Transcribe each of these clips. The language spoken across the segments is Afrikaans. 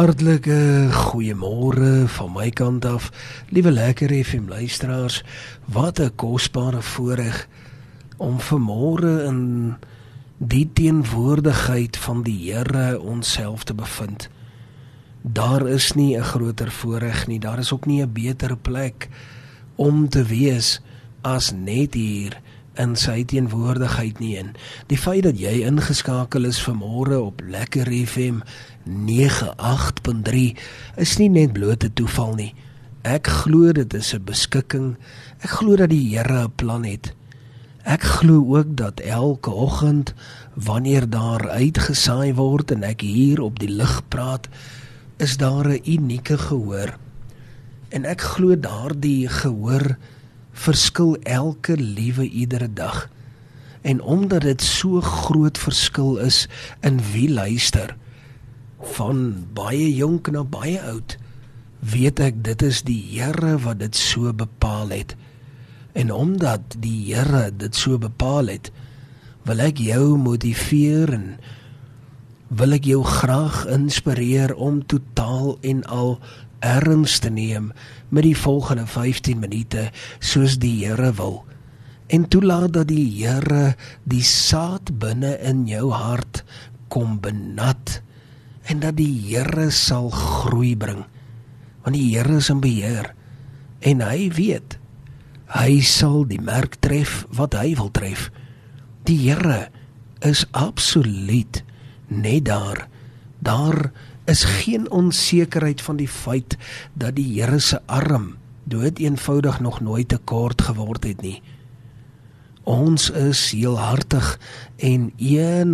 Hartlike goeiemôre van my kant af. Liewe lekker FM luisteraars, wat 'n kosbare voorreg om vanmôre in die teenwoordigheid van die Here onsself te bevind. Daar is nie 'n groter voorreg nie, daar is ook nie 'n beter plek om te wees as net hier in sy teenwoordigheid nie in. Die feit dat jy ingeskakel is vanmôre op Lekker FM 98.3 is nie net blote toeval nie. Ek glo dit is 'n beskikking. Ek glo dat die Here 'n plan het. Ek glo ook dat elke oggend wanneer daar uitgesaai word en ek hier op die lig praat, is daar 'n unieke gehoor. En ek glo daardie gehoor verskil elke liewe iedere dag. En omdat dit so groot verskil is in wie luister, van baie jonk na baie oud, weet ek dit is die Here wat dit so bepaal het. En omdat die Here dit so bepaal het, wil ek jou motiveer en wil ek jou graag inspireer om totaal en al erns te neem met die volgende 15 minute soos die Here wil. En toelaat dat die Here die saad binne in jou hart kom benat en dat die Here sal groei bring. Want die Here is in beheer en hy weet hy sal die merk tref wat hy wil tref. Die Here is absoluut net daar. Daar is geen onsekerheid van die feit dat die Here se arm dood eenvoudig nog nooit te kort geword het nie. Ons is heelhartig en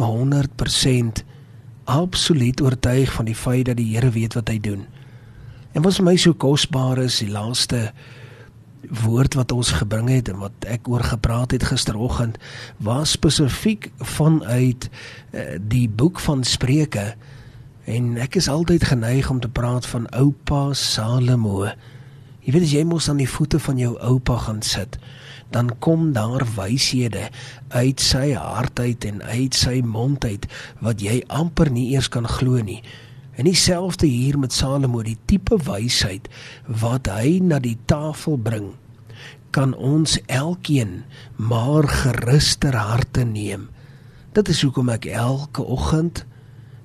100% absoluut oortuig van die feit dat die Here weet wat hy doen. En wat vir my so kosbaar is, die laaste woord wat ons gebring het en wat ek oor gepraat het gisteroggend was spesifiek vanuit uh, die boek van Spreuke En ek is altyd geneig om te praat van oupa Salomo. Jy weet as jy mos aan die voete van jou oupa gaan sit, dan kom daar wyshede uit sy hart uit en uit sy mond uit wat jy amper nie eers kan glo nie. En dieselfde hier met Salomo, die tipe wysheid wat hy na die tafel bring, kan ons elkeen maar geruster harte neem. Dit is hoekom ek elke oggend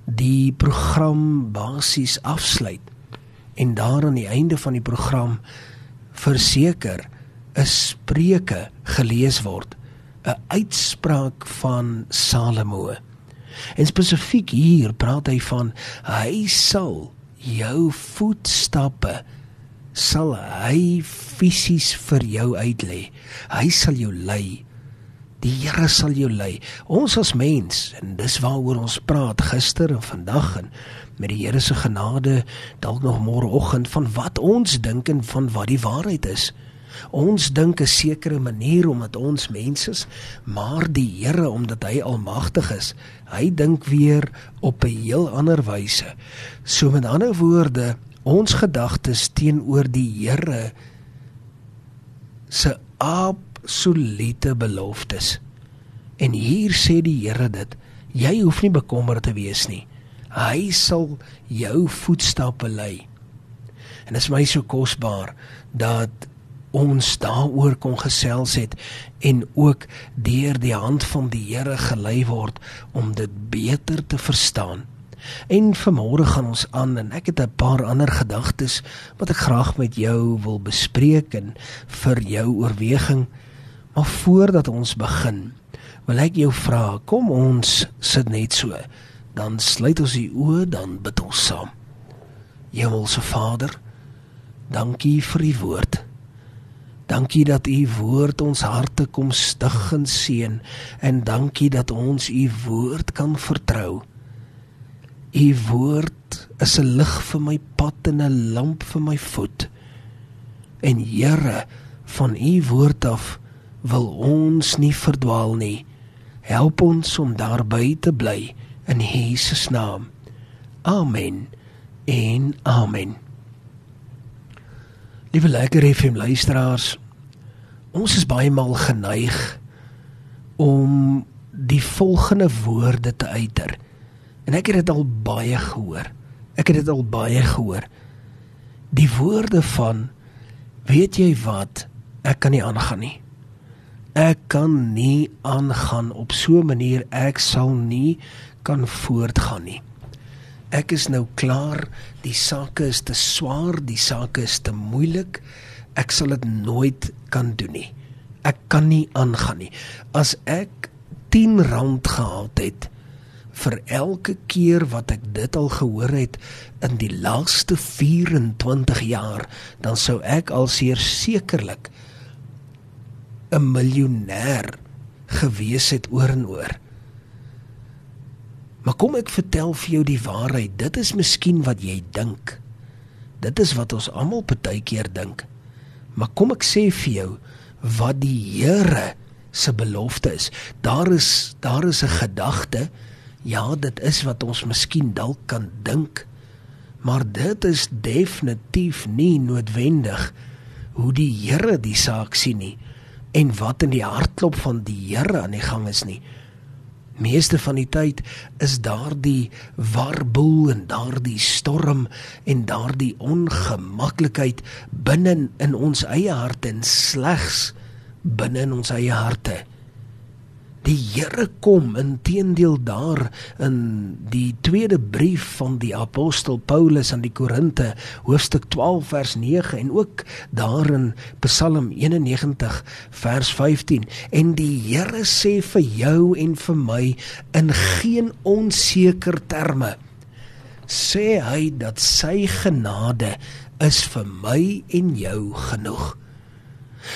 die program basies afsluit en daar aan die einde van die program verseker 'n spreuke gelees word 'n uitspraak van Salomo. En spesifiek hier praat hy van hy sal jou voetstappe sal hy fisies vir jou uitlê hy sal jou lei Die Here sal jou lei. Ons as mens en dis waaroor ons praat gister en vandag en met die Here se genade dalk nog môreoggend van wat ons dink en van wat die waarheid is. Ons dink 'n sekere manier omdat ons mens is, maar die Here omdat hy almagtig is, hy dink weer op 'n heel ander wyse. So met ander woorde, ons gedagtes teenoor die Here se aap absolute beloftes. En hier sê die Here dit: Jy hoef nie bekommerd te wees nie. Hy sal jou voetstappe lei. En dit is my so kosbaar dat ons daaroor kon gesels het en ook deur die hand van die Here gelei word om dit beter te verstaan. En vanmôre gaan ons aan en ek het 'n paar ander gedagtes wat ek graag met jou wil bespreek en vir jou oorweging Maar voordat ons begin, wil ek jou vra, kom ons sit net so. Dan sluit ons die oë, dan bid ons saam. Hemelse Vader, dankie vir u woord. Dankie dat u woord ons harte kom stig en seën en dankie dat ons u woord kan vertrou. U woord is 'n lig vir my pad en 'n lamp vir my voet. En Here, van u woord af wil ons nie verdwaal nie. Help ons om daarby te bly in Jesus naam. Amen. En amen. Liewe lekker FM luisteraars, ons is baie maal geneig om die volgende woorde te uiter. En ek het dit al baie gehoor. Ek het dit al baie gehoor. Die woorde van weet jy wat? Ek kan nie aangaan nie. Ek kan nie aangaan op so 'n manier ek sal nie kan voortgaan nie. Ek is nou klaar, die sake is te swaar, die sake is te moeilik. Ek sal dit nooit kan doen nie. Ek kan nie aangaan nie. As ek 10 rand gehad het vir elke keer wat ek dit al gehoor het in die laaste 24 jaar, dan sou ek al seer sekerlik 'n miljonair gewees het oor en oor. Maar kom ek vertel vir jou die waarheid. Dit is miskien wat jy dink. Dit is wat ons almal baie keer dink. Maar kom ek sê vir jou wat die Here se belofte is. Daar is daar is 'n gedagte. Ja, dit is wat ons miskien dalk kan dink. Maar dit is definitief nie noodwendig hoe die Here die saak sien nie en wat in die hartklop van die Here aan die gang is nie meeste van die tyd is daardie warboel en daardie storm en daardie ongemaklikheid binne in ons eie harte en slegs binne in ons eie harte. Die Here kom intedeel daar in die tweede brief van die apostel Paulus aan die Korinte hoofstuk 12 vers 9 en ook daar in Psalm 91 vers 15 en die Here sê vir jou en vir my in geen onseker terme sê hy dat sy genade is vir my en jou genoeg.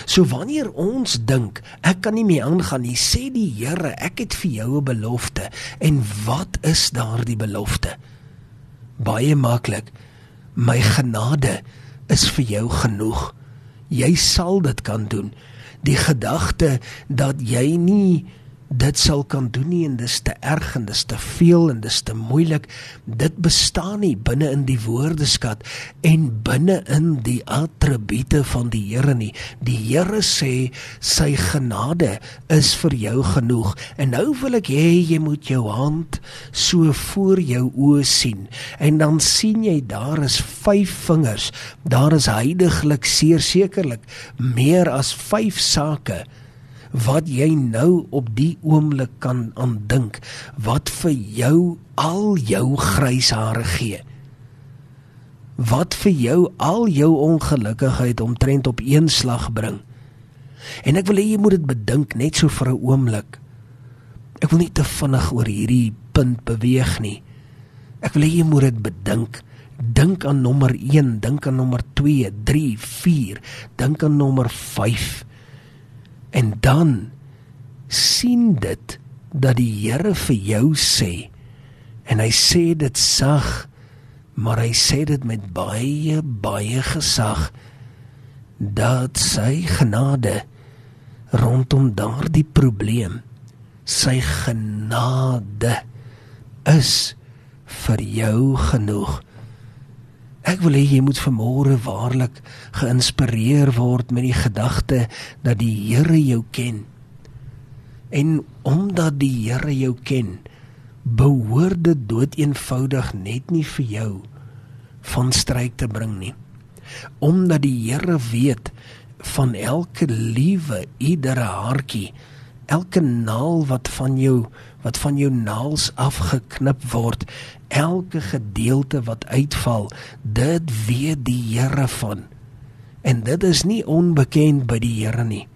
So wanneer ons dink ek kan nie meer aangaan nie, sê die Here, ek het vir jou 'n belofte. En wat is daardie belofte? Baie maklik. My genade is vir jou genoeg. Jy sal dit kan doen. Die gedagte dat jy nie dit sal kan doen nie en dis te erg en dis te veel en dis te moeilik. Dit bestaan nie binne in die woordeskat en binne in die attribute van die Here nie. Die Here sê sy genade is vir jou genoeg. En nou wil ek hê jy moet jou hand so voor jou oë sien. En dan sien jy daar is vyf vingers. Daar is heiliglik sekerlik meer as vyf sake wat jy nou op die oomblik kan aandink wat vir jou al jou grys hare gee wat vir jou al jou ongelukkigheid omtrent op een slag bring. En ek wil hê jy moet dit bedink net so vir 'n oomblik. Ek wil nie te vinnig oor hierdie punt beweeg nie. Ek wil hê jy moet dit bedink. Dink aan nommer 1 dink aan nommer 2 3 4 dink aan nommer 5 En dan sien dit dat die Here vir jou sê en hy sê dit sag maar hy sê dit met baie baie gesag dat sy genade rondom daardie probleem sy genade is vir jou genoeg Ek wil hê jy moet vanmôre waarlik geïnspireer word met die gedagte dat die Here jou ken. En omdat die Here jou ken, behoort dit doeteenvoudig net nie vir jou van stryk te bring nie. Omdat die Here weet van elke liewe, iedere haartjie, elke naal wat van jou wat van jou naels afgeknip word, elke gedeelte wat uitval, dit weet die Here van. En dit is nie onbekend by die Here nie.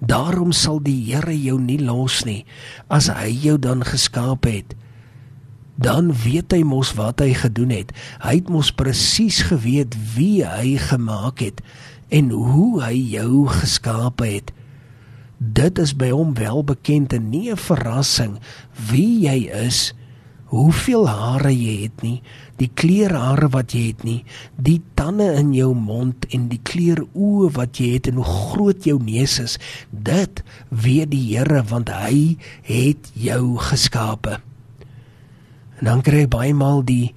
Daarom sal die Here jou nie los nie as hy jou dan geskaap het. Dan weet hy mos wat hy gedoen het. Hy het mos presies geweet wie hy gemaak het en hoe hy jou geskaap het. Dit is by hom wel bekend en nie 'n verrassing wie jy is, hoeveel hare jy het nie, die kleur hare wat jy het nie, die tande in jou mond en die kleur oë wat jy het en hoe groot jou neus is. Dit weet die Here want hy het jou geskape. En dan kry jy baie maal die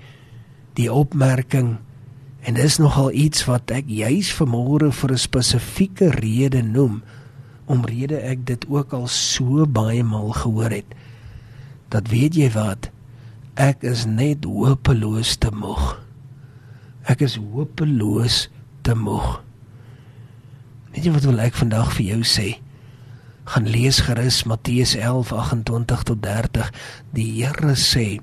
die opmerking en dis nogal iets wat ek juis vanmôre vir 'n spesifieke rede noem omrede ek dit ook al so baie maal gehoor het dat weet jy wat ek is net hopeloos te moeg. Ek is hopeloos te moeg. Weet jy wat wil ek vandag vir jou sê? Gaan lees gerus Matteus 11:28 tot 30. Die Here sê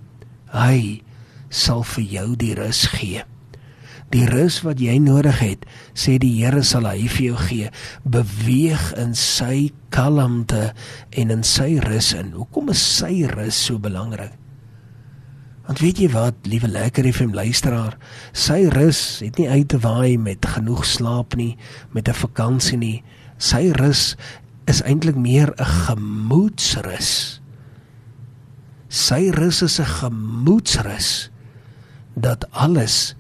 hy sal vir jou die rus gee. Die rus wat jy nodig het, sê die Here sal hy vir jou gee. Beweeg in sy kalmte en in sy rus in. Hoekom is sy rus so belangrik? Want weet jy wat, liewe lekker FM luisteraar, sy rus het nie uit te waai met genoeg slaap nie, met 'n vakansie nie. Sy rus is eintlik meer 'n gemoedsrus. Sy rus is 'n gemoedsrus dat alles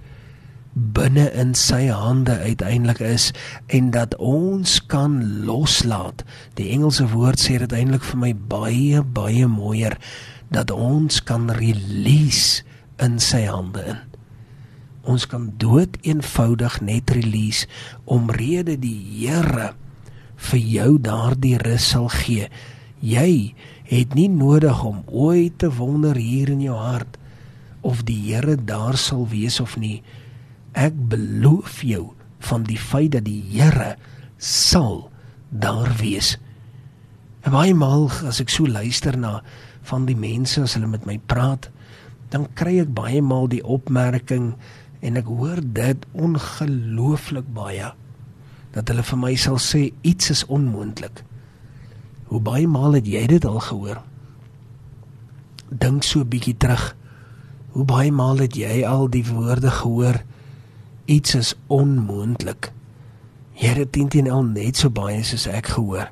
binne in sy hande uiteindelik is en dat ons kan loslaat. Die Engelse woord sê dit eintlik vir my baie baie mooier dat ons kan release in sy hande in. Ons kan dood eenvoudig net release omrede die Here vir jou daardie rus sal gee. Jy het nie nodig om ooit te wonder hier in jou hart of die Here daar sal wees of nie. Ek beloof jou van die feit dat die Here sal daar wees. En baie maal as ek so luister na van die mense as hulle met my praat, dan kry ek baie maal die opmerking en ek hoor dit ongelooflik baie dat hulle vir my sal sê iets is onmoontlik. Hoe baie maal het jy dit al gehoor? Dink so 'n bietjie terug. Hoe baie maal het jy al die woorde gehoor iets is onmoontlik? Het dit al net so baie soos ek gehoor.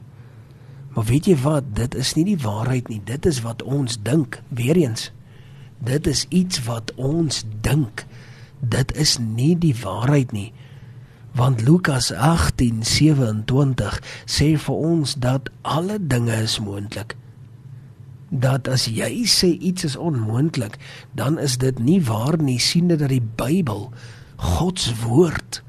Maar weet jy wat, dit is nie die waarheid nie. Dit is wat ons dink. Weereens. Dit is iets wat ons dink. Dit is nie die waarheid nie. Want Lukas 18:27 sê vir ons dat alle dinge is moontlik. Dat as jy sê iets is onmoontlik, dan is dit nie waar nie. sien dit dat die Bybel God se woord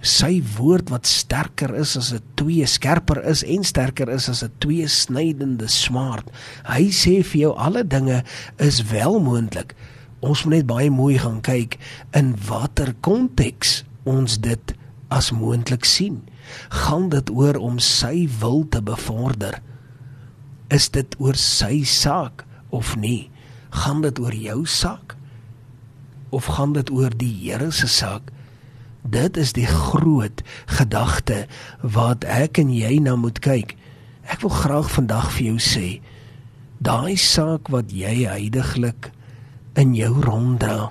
sy woord wat sterker is as 'n twee skerper is en sterker is as 'n twee snydende swaard. Hy sê vir jou alle dinge is wel moontlik. Ons moet net baie mooi gaan kyk in watter konteks ons dit as moontlik sien. Gaan dit oor om sy wil te bevorder? Is dit oor sy saak of nie? Gaan dit oor jou saak? Of gaan dit oor die Here se saak? Dit is die groot gedagte wat ek en jy nou moet kyk. Ek wil graag vandag vir jou sê, daai saak wat jy heidaglik in jou ronddra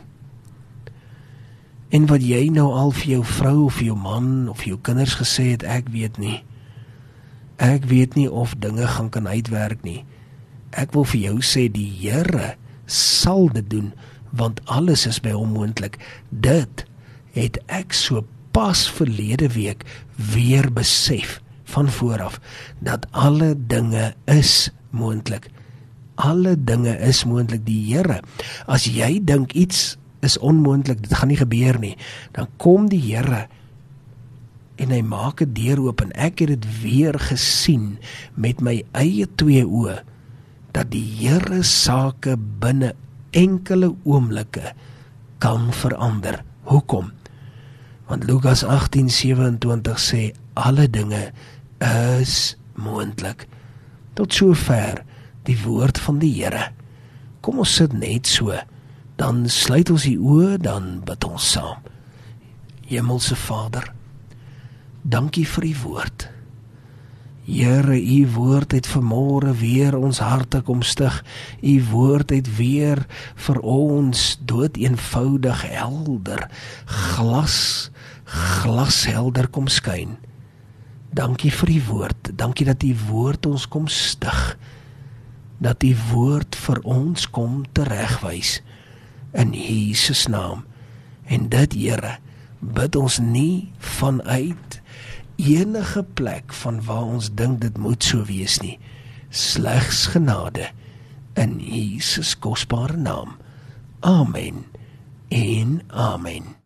en wat jy nou al vir jou vrou of jou man of jou kinders gesê het, ek weet nie. Ek weet nie of dinge gaan kan uitwerk nie. Ek wil vir jou sê die Here sal dit doen want alles is by hom moontlik. Dit het ek so pas verlede week weer besef van vooraf dat alle dinge is moontlik. Alle dinge is moontlik die Here. As jy dink iets is onmoontlik, dit gaan nie gebeur nie, dan kom die Here en hy maak 'n deur oop en ek het dit weer gesien met my eie twee oë dat die Here sake binne enkele oomblikke kan verander. Hoekom? Want Lukas 18:27 sê alle dinge is moontlik. Tot sover die woord van die Here. Kom ons sit net so. Dan sluit ons die oë, dan bid ons saam. Hemelse Vader, dankie vir u woord. Here, u woord het vanmôre weer ons harte kom stig. U woord het weer vir ons dood eenvoudig helder glas glashelder kom skyn. Dankie vir u woord. Dankie dat u woord ons kom stig. Dat u woord vir ons kom teregwys in Jesus naam. En dit Here, bid ons nie vanuit enige plek van waar ons dink dit moet so wees nie. Slegs genade in Jesus kosbare naam. Amen. En amen.